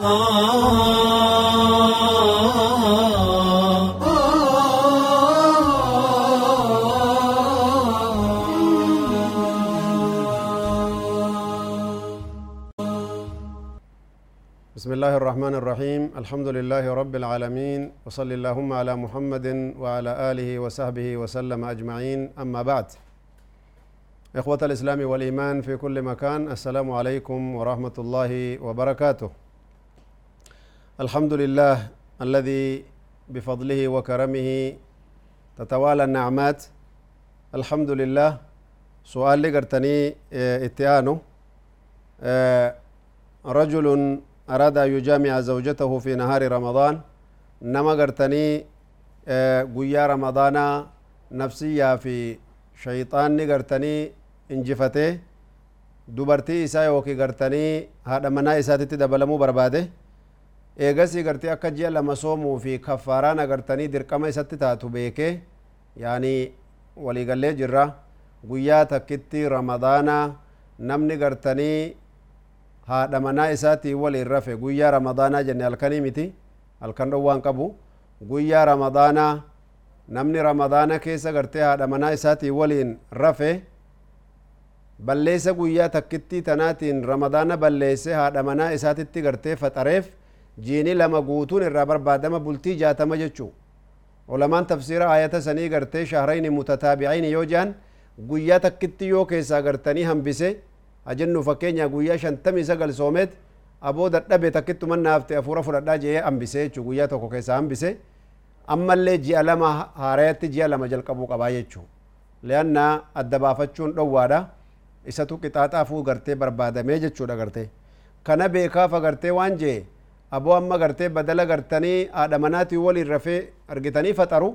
بسم الله الرحمن الرحيم الحمد لله رب العالمين وصل اللهم على محمد وعلى آله وصحبه وسلم أجمعين أما بعد إخوة الإسلام والإيمان في كل مكان السلام عليكم ورحمة الله وبركاته الحمد لله الذي بفضله وكرمه تتوالى النعمات الحمد لله سؤال لقرتني آه، اتيانو آه، رجل أراد أن يجامع زوجته في نهار رمضان نما قرتني آه، قويا رمضان نفسية في شيطان قرتني انجفته دبرتي إساء وكي قرتني هذا منا إساتي تدبلمو برباده eegasii gartee akka ji'a lama soomuu fi kaffaaraan agartanii dirqama isatti taatu beekee yaanii waliigallee jirra guyyaa takkitti ramadaana namni gartanii haadha manaa isaatiin waliin rafe guyyaa ramadaanaa jenne halkanii miti halkan dhowwaan qabu guyyaa ramadaanaa namni ramadaana keessa gartee haadha manaa isaatiin waliin rafe balleessa guyyaa takkitti tanaatiin ramadaana balleesse haadha manaa isaatitti gartee faxareef جيني لما قوتون الرابر بعدما بلتي جاتما جتشو علمان تفسير آية سني قرتي شهرين متتابعين يوجان قويا تكتي يو كيسا قرتني هم بسي أجن فكينيا قويا شنتمي سقل سومت أبو دردبي تكتو من نافتي أفورا فردا جيه أم بسي چو قويا توكو كيسا أم بسي أما اللي جي ألما هاريت جي ألما جل قبو قبايتشو لأن الدبافتشون روادا إساتو كتاتا فو قرتي بربادا ميجتشو دا قرتي كان بيكاف قرتي وانجي aboo amma gartee badala gartanii haadha manaatii waliin rafee argitanii faxaru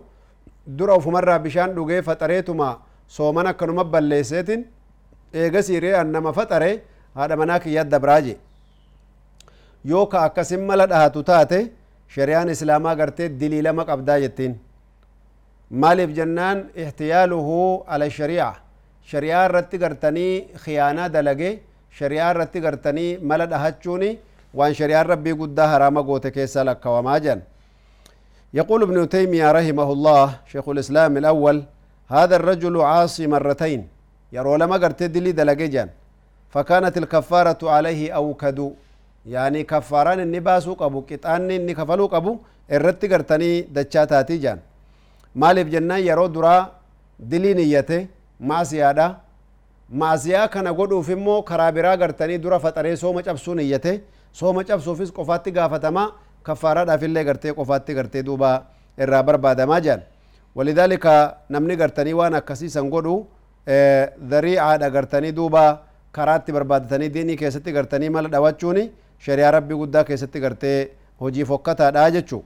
dura ufumarraa bishaan dhugee faxareetuma sooman akkanuma balleesseetin eegasiiree an nama faxare haadha manaa kiyyaat dabraa jee yoo ka akkasin mala dhahatu taate shari'aan islaamaa gartee diliilama qabdaa jettiin maaliif jennaan ihtiyaaluhu ala shari'a shari'aa irratti gartanii khiyaanaa dalage shari'aa irratti gartanii mala dhahachuuni وان شريعه ربي قد حرام غوت كيسا لك وما جن يقول ابن تيمية رحمه الله شيخ الإسلام الأول هذا الرجل عاصي مرتين يرو لما قرت دلي دلقجان فكانت الكفارة عليه أو كدو يعني كفاران النباس قبو كتان النكفلو قبو الرت قرتني دچاتاتي جان مالف جنة يرو درا دلي نيته ما سيادة maasiyaa kana godhuuf immoo karaa biraa gartanii dura faxaree sooma cabsuun iyyate sooma cabsuufis qofaatti gaafatamaa kaffaaraadhaaf illee gartee qofaatti gartee duuba irraa barbaadamaa jiran walidaalika namni gartanii waan akkasii san godhu dhariicaadha gartanii duuba karaatti barbaadatanii diinii keessatti gartanii mala dhawachuuni shari'aa rabbii guddaa keessatti gartee hojiif hokkataadha jechuu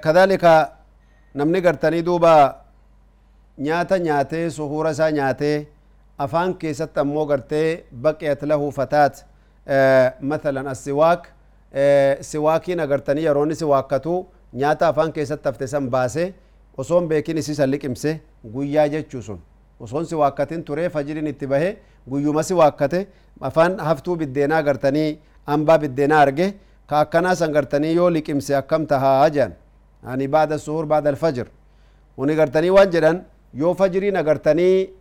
kadhalika namni gartanii duuba nyaata nyaatee suhuura isaa nyaatee afaan keessatti ammoo gartee baqeet lahu fataat mathalan asiwaak siwaakiin agartanii yeroonni siwaakkatu nyaata afaan keessatti hafte san baase osoon beekin isii san liqimse guyyaa jechuu sun osoon siwaakkatiin turee fajiriin itti bahe guyyuma siwaakkate afaan haftuu biddeenaa agartanii hambaa biddeenaa arge ka akkanaa san gartanii yoo liqimse akkam tahaa jedhan ani baada suhur baada alfajir uni gartanii waan jedhan yoo fajriin agartanii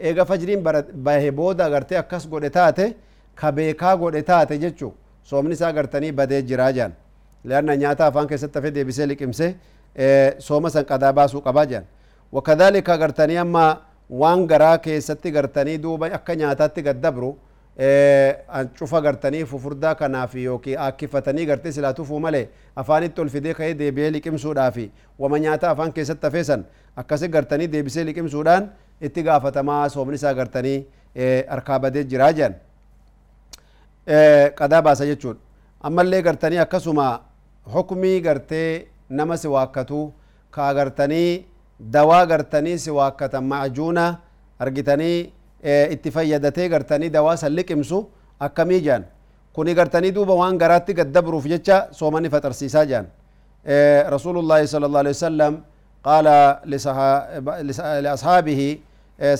eega fajriin bahe booda agartee akkas godhe taate ka beekaa godhe taate jechuu soomni isaa agartanii badee jiraa jaan leanna nyaata afaan keessatti hafee deebisee liqimse sooma san qadaa baasuu qabaa jaan wakadhalika agartanii amma waan garaa keessatti gartanii duuba akka nyaataatti gaddabru cufa gartanii fufurdaa kanaaf yookiin akkifatanii gartee silaa tufuu malee afaanitti ol fidee ka'ee deebi'ee liqimsuudhaaf wama nyaataa afaan keessatti tafeessan akkasi gartanii deebisee liqimsuudhaan itti gaafatamaa soomni isaa gartanii harkaa badee jiraa jiran qadaa baasa jechuudha. Ammallee gartanii akkasuma hukumii gartee nama si waakkatuu kaa gartanii dawaa gartanii si waakkatan macajuuna argitanii اتفايا داتي غرتاني دا لك امسو اكامي جان كوني غرتاني دوبا وان غراتي قد دبرو في جتشا سوماني فتر سيسا جان رسول الله صلى الله عليه وسلم قال لأصحابه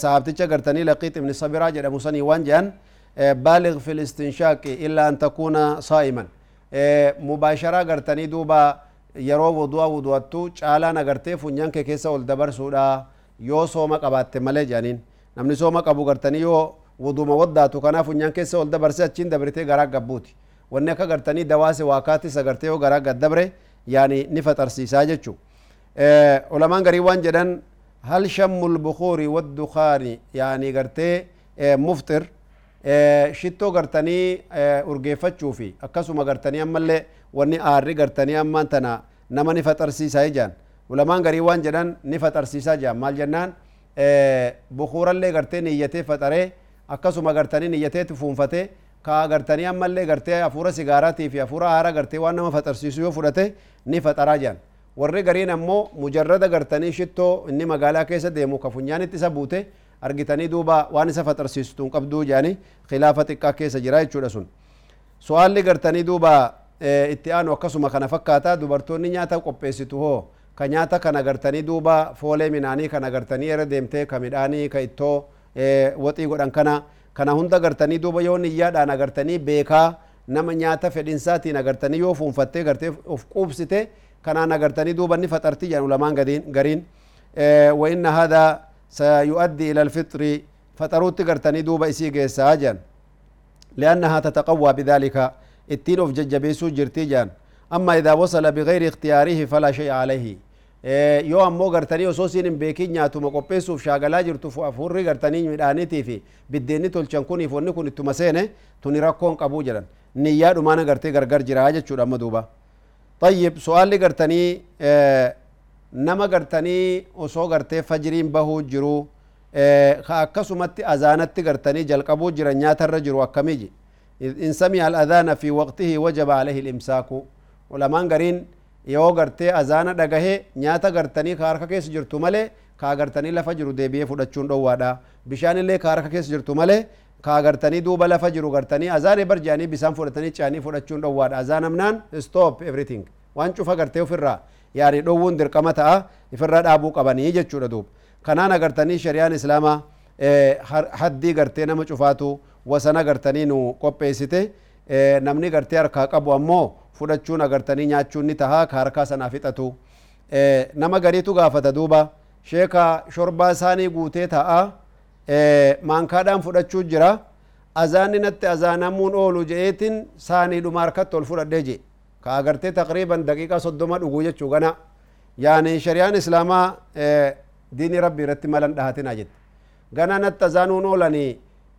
صحابتك غرتاني لقيت من الصبراء جدا موساني وان جان بالغ في الاستنشاق إلا أن تكون صائما مباشرة غرتاني دوبا يرو ودوا ودواتو چالا نغرتي فنجان كيسا والدبر سودا يو سوما قبات ملي جانين namni sooma qabu gartanii yoo wuduma waddaatu kanaaf funyaan keessa ol dabarse achiin dabrite garaa gabbuuti wanni akka gartanii dawaase waakaatti sagarte yoo garaa gaddabre yaani ni faxarsiisaa jechuu ulamaan garii waan jedhan هل شم البخور والدخان يعني قرتي مفطر shittoo gartanii urgeeffachuu fi akkasuma gartanii ammallee wanni aarri gartanii ammaan tana nama ni faxarsiisaa jaan ulamaan garii waan jedhan ni faxarsiisaa jaan maal jennaan bukuurallee gartee niyyatee faxaree akkasuma gartanii niyyateetti fuunfatee kaa gartanii ammallee gartee hafuura sigaaraatii fi hafuura haara gartee waan nama faxarsiisu yoo fudhate ni faxaraa jiran warri gariin ammoo mujarrada gartanii shittoo inni magaalaa keessa deemu ka funyaanitti isa buute argitanii duuba waan isa faxarsiistuun qabduu jaanii khilaafa xiqqaa keessa jira jechuudha sun su'aalli gartanii duuba itti aanu akkasuma kana fakkaataa dubartoonni nyaata qopheessitu hoo ka nyaata duba agartanii minani foolee minaanii kan agartanii irra deemtee ka midhaanii ka ittoo waxii godhan kana kana hunda agartanii duuba yoo niyyaadhaan agartanii beekaa nama nyaata fedhinsaatiin agartanii yoo fuunfattee gartee of quubsite kanaan agartanii duba ni faxartii garin ulamaan gariin وإن هذا سيؤدي إلى fataruti gartani duba دوبا إسي جيسا جان لأنها تتقوى بذلك التين أوف ججبيسو جرتي جان أما إذا وصل بغير اختياره فلا شيء عليه yoo ammoo gartanii osoo siin hin beekin nyaatuma qopheessuuf shaagalaa jirtu hafuurri gartanii midhaaniitii fi biddeenni tolchan kuniif wanni kun ittuma seene tuni rakkoon qabuu jedhan niyyaa dhumaan agartee gargar jira jechuudha amma duuba. طيب سؤال قرتني اه نما قرتني وسو قرتي فجرين بهو جرو اه خاكسمت أذانت قرتني جلقبو جرنيات الرجل وكميجي إن سمع الأذان في وقته وجب عليه الإمساك ولمان قرين yoo gartee azaana dhagahee nyaata gartanii ka harka keessa jirtu malee ka gartanii lafa jiru deebi'ee fudhachuun dhoowwaadha bishaan illee ka harka keessa jirtu malee ka gartanii duuba lafa jiru gartanii azaana bar jedhanii bisaan fudhatanii caanii fudhachuun dhoowwaadha azaan amnaan stop everything waan cufa gartee ofirraa yaarii dhowwuun dirqama ta'a ifirra dhaabuu qabanii jechuudha duuba kanaan agartanii shari'aan islaamaa haddii gartee nama cufaatu wasana gartanii nu qopheessite namni gartee harkaa qabu ammoo fudhachuun agartanii nyaachuun ni tahaa ka harkaa sanaaf fixatu nama gariitu gaafata duuba sheeka shorbaa isaanii guutee ta'a maankaadhaan fudhachuu jira azaanni natti azaanamuun oolu je'eetiin saaniidhuma harkatti ol fudhadhee je ka agartee taqriiban daqiiqaa soddoma dhuguu jechuu gana yaani shari'aan islaamaa diinii rabbii irratti malan dhahatina jette gana natti azaanuun oolanii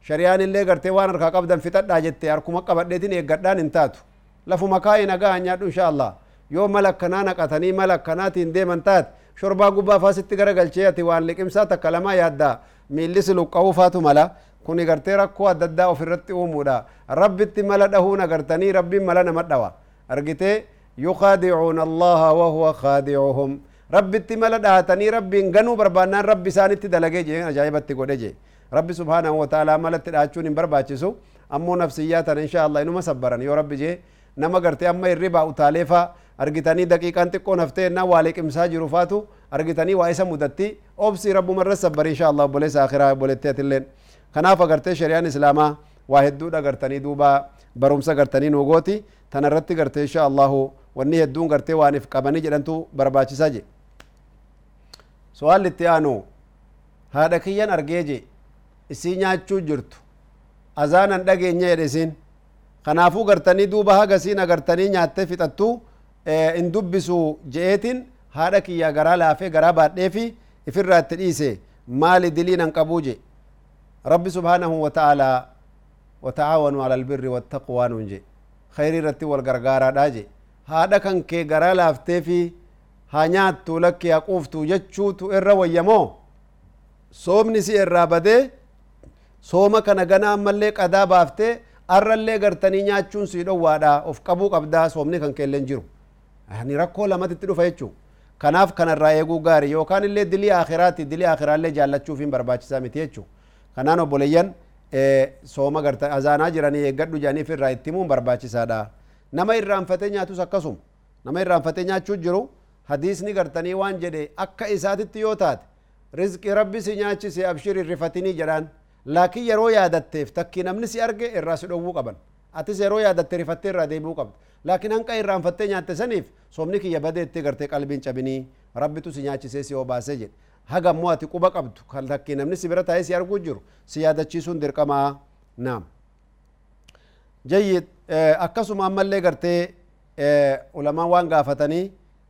shari'aan illee gartee waan harkaa qabdan fixadhaa jette harkuma qabadheetiin eeggadhaan hin taatu lafuma kaa'ina gaha nyaadhu inshaallah yoo mal akkanaa naqatanii mal akkanaatiin deeman taate shorbaa gubbaa faasitti gara galchee ati waan liqimsaa takka lama yaadda miillis luqqa'uu faatu mala kun gartee rakkoo adda addaa ofirratti uumuudha rabbitti mala dhahuun agartanii rabbiin mala nama dhawa argitee yuqaadicuuna allaha wahuwa kaadicuhum rabbitti mala dhahatanii rabbiin ganuu barbaannaan rabbi isaanitti dalagee jee ajaa'ibatti godhe jee rabbi subhaanahu wataalaa malatti dhahachuun hin barbaachisu ammoo nafsiyyaa tana insha allah inuma sabbaran yoo rabbi jee nama gartee amma hirribaa utaalee faa argitanii daqiiqaan xiqqoo naftee ennaa waa liqimsaa jiru faatu argitanii waa isa mudatti obsii rabbuma irra sabbari insha allah obboleessa akhiraa obboleetti atilleen kanaaf agartee shari'aan islaamaa waa hedduu dhagartanii duuba barumsa gartanii nuugooti tana irratti gartee insha allahu wanni hedduun gartee waanif qabanii jedhantu barbaachisaa je su'aal itti aanu haadha kiyyan argee je isii nyaachuu jirtu azaanan dhageenye jedhe isiin kanaafuu gartanii duuba hagasiin agartanii nyaattee fixattu in dubbisu je'eetin haadha kiyya garaa laafee garaa baadhee fi ifirraa itti dhiise maali diliin an qabuu je rabbi subhaanahu wa ta'aalaa wa ta'aawanuu alal birri wattaqwaa nuun je khayrii irratti wal gargaaraadhaa je haadha kan kee garaa laaftee fi haa nyaattu lakki haa quuftu jechuutu irra wayyamoo soomni si irraa badee sooma kana gana ammallee qadaa baaftee arrallee gartanii nyaachuun sii dhowwaadha of qabuu qabdaa soomni kan keelleen jiru ani rakkoo lamatitti dhufa jechuu kanaaf kanarraa eeguu gaarii yookaan illee dilii akhiraati dilii akhiraallee jaallachuuf hin barbaachisaa miti jechuu kanaan obboleeyyan sooma garta azaanaa jiranii eeggadhu jedhaniif irraa itti himuun barbaachisaadha nama irraanfatee nyaatus akkasuma nama irraanfatee nyaachuu jiru hadiisni gartanii waan jedhe akka isaatitti yoo taate rizqii rabbi si nyaachise abshir irrifatinii jedhaan laakiin yeroo yaadatteef takkii namni si arge irraa si dhowwuu qaban atis yeroo yaadatte rifattee irraa deebuu qabda laakiin hanqa irraanfattee nyaatte saniif soomni kiyya badeettee gartee qalbiin cabinii rabbitu si nyaachisee si obaasee jedhe hagammoo ati quba qabdu kan takkii namni si bira taa'ee si arguu jiru si yaadachiisuun dirqamaa naam jayyid akkasuma ammallee gartee ulamaan waan gaafatanii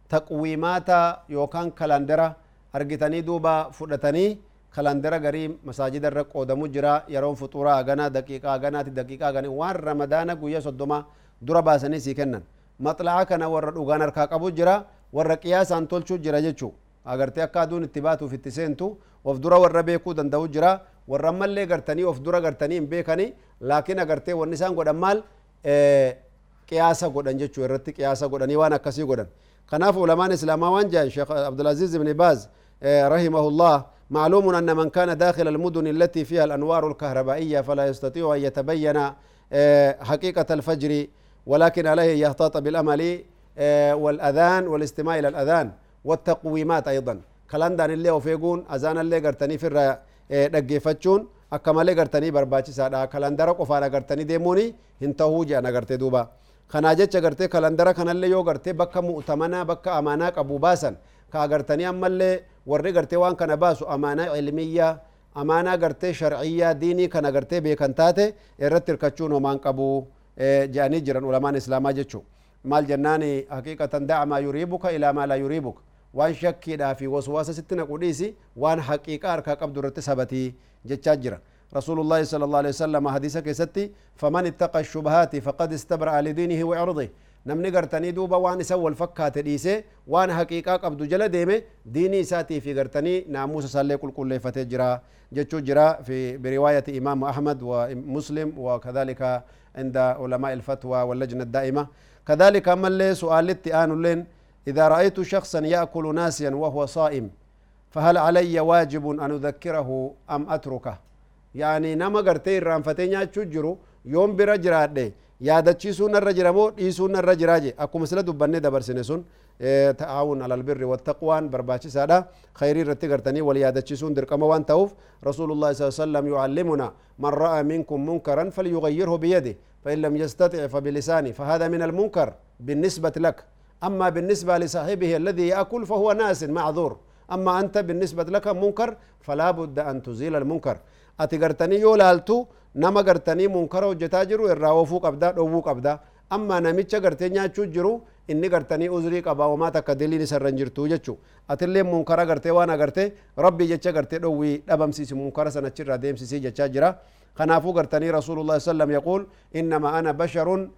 taqwiimaata yookaan kalandera argitanii duuba fudhatanii kalandara garii masaajida irra qoodamu jira yeroon fuxuura haganaa daqiiqaa haganaati daqiiqaa haganii waan ramadaana guyya soddoma dura baasanii sii kennan maxla'aa kana warra dhugaan harkaa qabu jira warra qiyaasaan tolchuu jira jechuu agartee akka aduun itti baatuuf itti seentu of dura warra beekuu danda'u jira warra ammallee gartanii of dura gartanii hin beekanii laakiin agartee wanni isaan godhan maal qiyaasa godhan jechuu irratti qiyaasa godhanii waan akkasii godhan kanaaf ulamaan islaamaa waan jedhan sheekh abdulaziz ibni baaz rahimahullah معلوم أن من كان داخل المدن التي فيها الأنوار الكهربائية فلا يستطيع أن يتبين آه، حقيقة الفجر ولكن عليه يهتاط بالأمل آه، والأذان والاستماع إلى الأذان والتقويمات أيضا كلام دان اللي وفيقون أذان اللي قرتني في الرأي فتشون أكما اللي قرتني برباتي سادا كلام دارك قرتني ديموني هنتهو جاء نقرتي دوبا خناجتش قرتي كلام دارك اللي يو قرتي بك مؤتمنا بك أمانا قبوباسا كأقرتني أما اللي warri gartee waan kana baasu amaanaa ilmiyyaa amaanaa gartee sharciyyaa diinii kana gartee beekan taate irratti hirkachuun homaan qabu jedhanii jiran ulamaan islaamaa jechuu maal jennaan haqiiqatan da'a maa yuriibuka ilaa maa laa yuriibuka waan shakkiidhaa fi waswaasa sitti naqu dhiisi waan haqiiqaa harkaa qabdu irratti sabatii jechaa jira رسول الله صلى الله عليه وسلم حديثك ستي فمن اتقى الشبهات فقد استبرأ لدينه وعرضه namni gartanii duuba waan isan wal fakkaate dhiise waan haqiiqaa qabdu jala deeme diinii isaatii fi gartanii naamusa isaallee qulqulleeffatee jira jechuu jira fi biriwaayati imaamu ahmad wa muslim wa kadhalika inda ulamaa ilfatwa wallajna daa'ima kadhalika ammallee su'aalitti aanulleen إذا رأيت شخصا يأكل ناسيا وهو صائم فهل علي واجب أن أذكره أم أتركه يعني نما قرتين رانفتين يا يوم برجرات yaadachiisuun narra jira moo dhiisuun narra jiraa je akkuma sila dubbannee dabarsine sun ta'aawun alalbirri wattaqwaan barbaachisaadha khayrii irratti gartanii wal yaadachiisuun dirqama waan ta'uuf rasuulullahi sa sallam yucallimuna man ra'a minkum munkaran falyughayyirhu biyadi فإن لم يستطع فبلسانه فهذا من المنكر بالنسبة لك أما بالنسبة لصاحبه الذي يأكل فهو ناس معذور أما أنت بالنسبة لك منكر فلا بد أن تزيل المنكر ati gartanii yoo laaltu nama gartanii munkara hojjetaa jiru irraa ofuu qabda dhowwuu qabda amma namicha gartee nyaachuu jiru inni gartanii uzrii qaba homaa takka diliin isarra jirtu jechu atillee munkara gartee waan agarte rabbi jecha gartee dhowwii dhabamsiisi munkara sanachirraa deemsisii jechaa jira kanaafuu gartanii rasuulullahi sallam yaquul innamaa ana basharun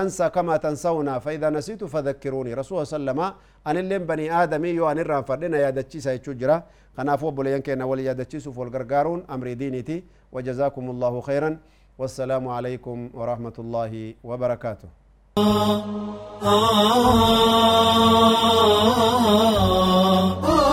أنسى كما تنسونا فإذا نسيت فذكروني رسول الله صلى الله عليه وسلم أن اللين بني آدمي يو أن الرافرين يا دتشي سيتشجرا خنافو بليان كينا ولي والغرغارون أمر دينتي وجزاكم الله خيرا والسلام عليكم ورحمة الله وبركاته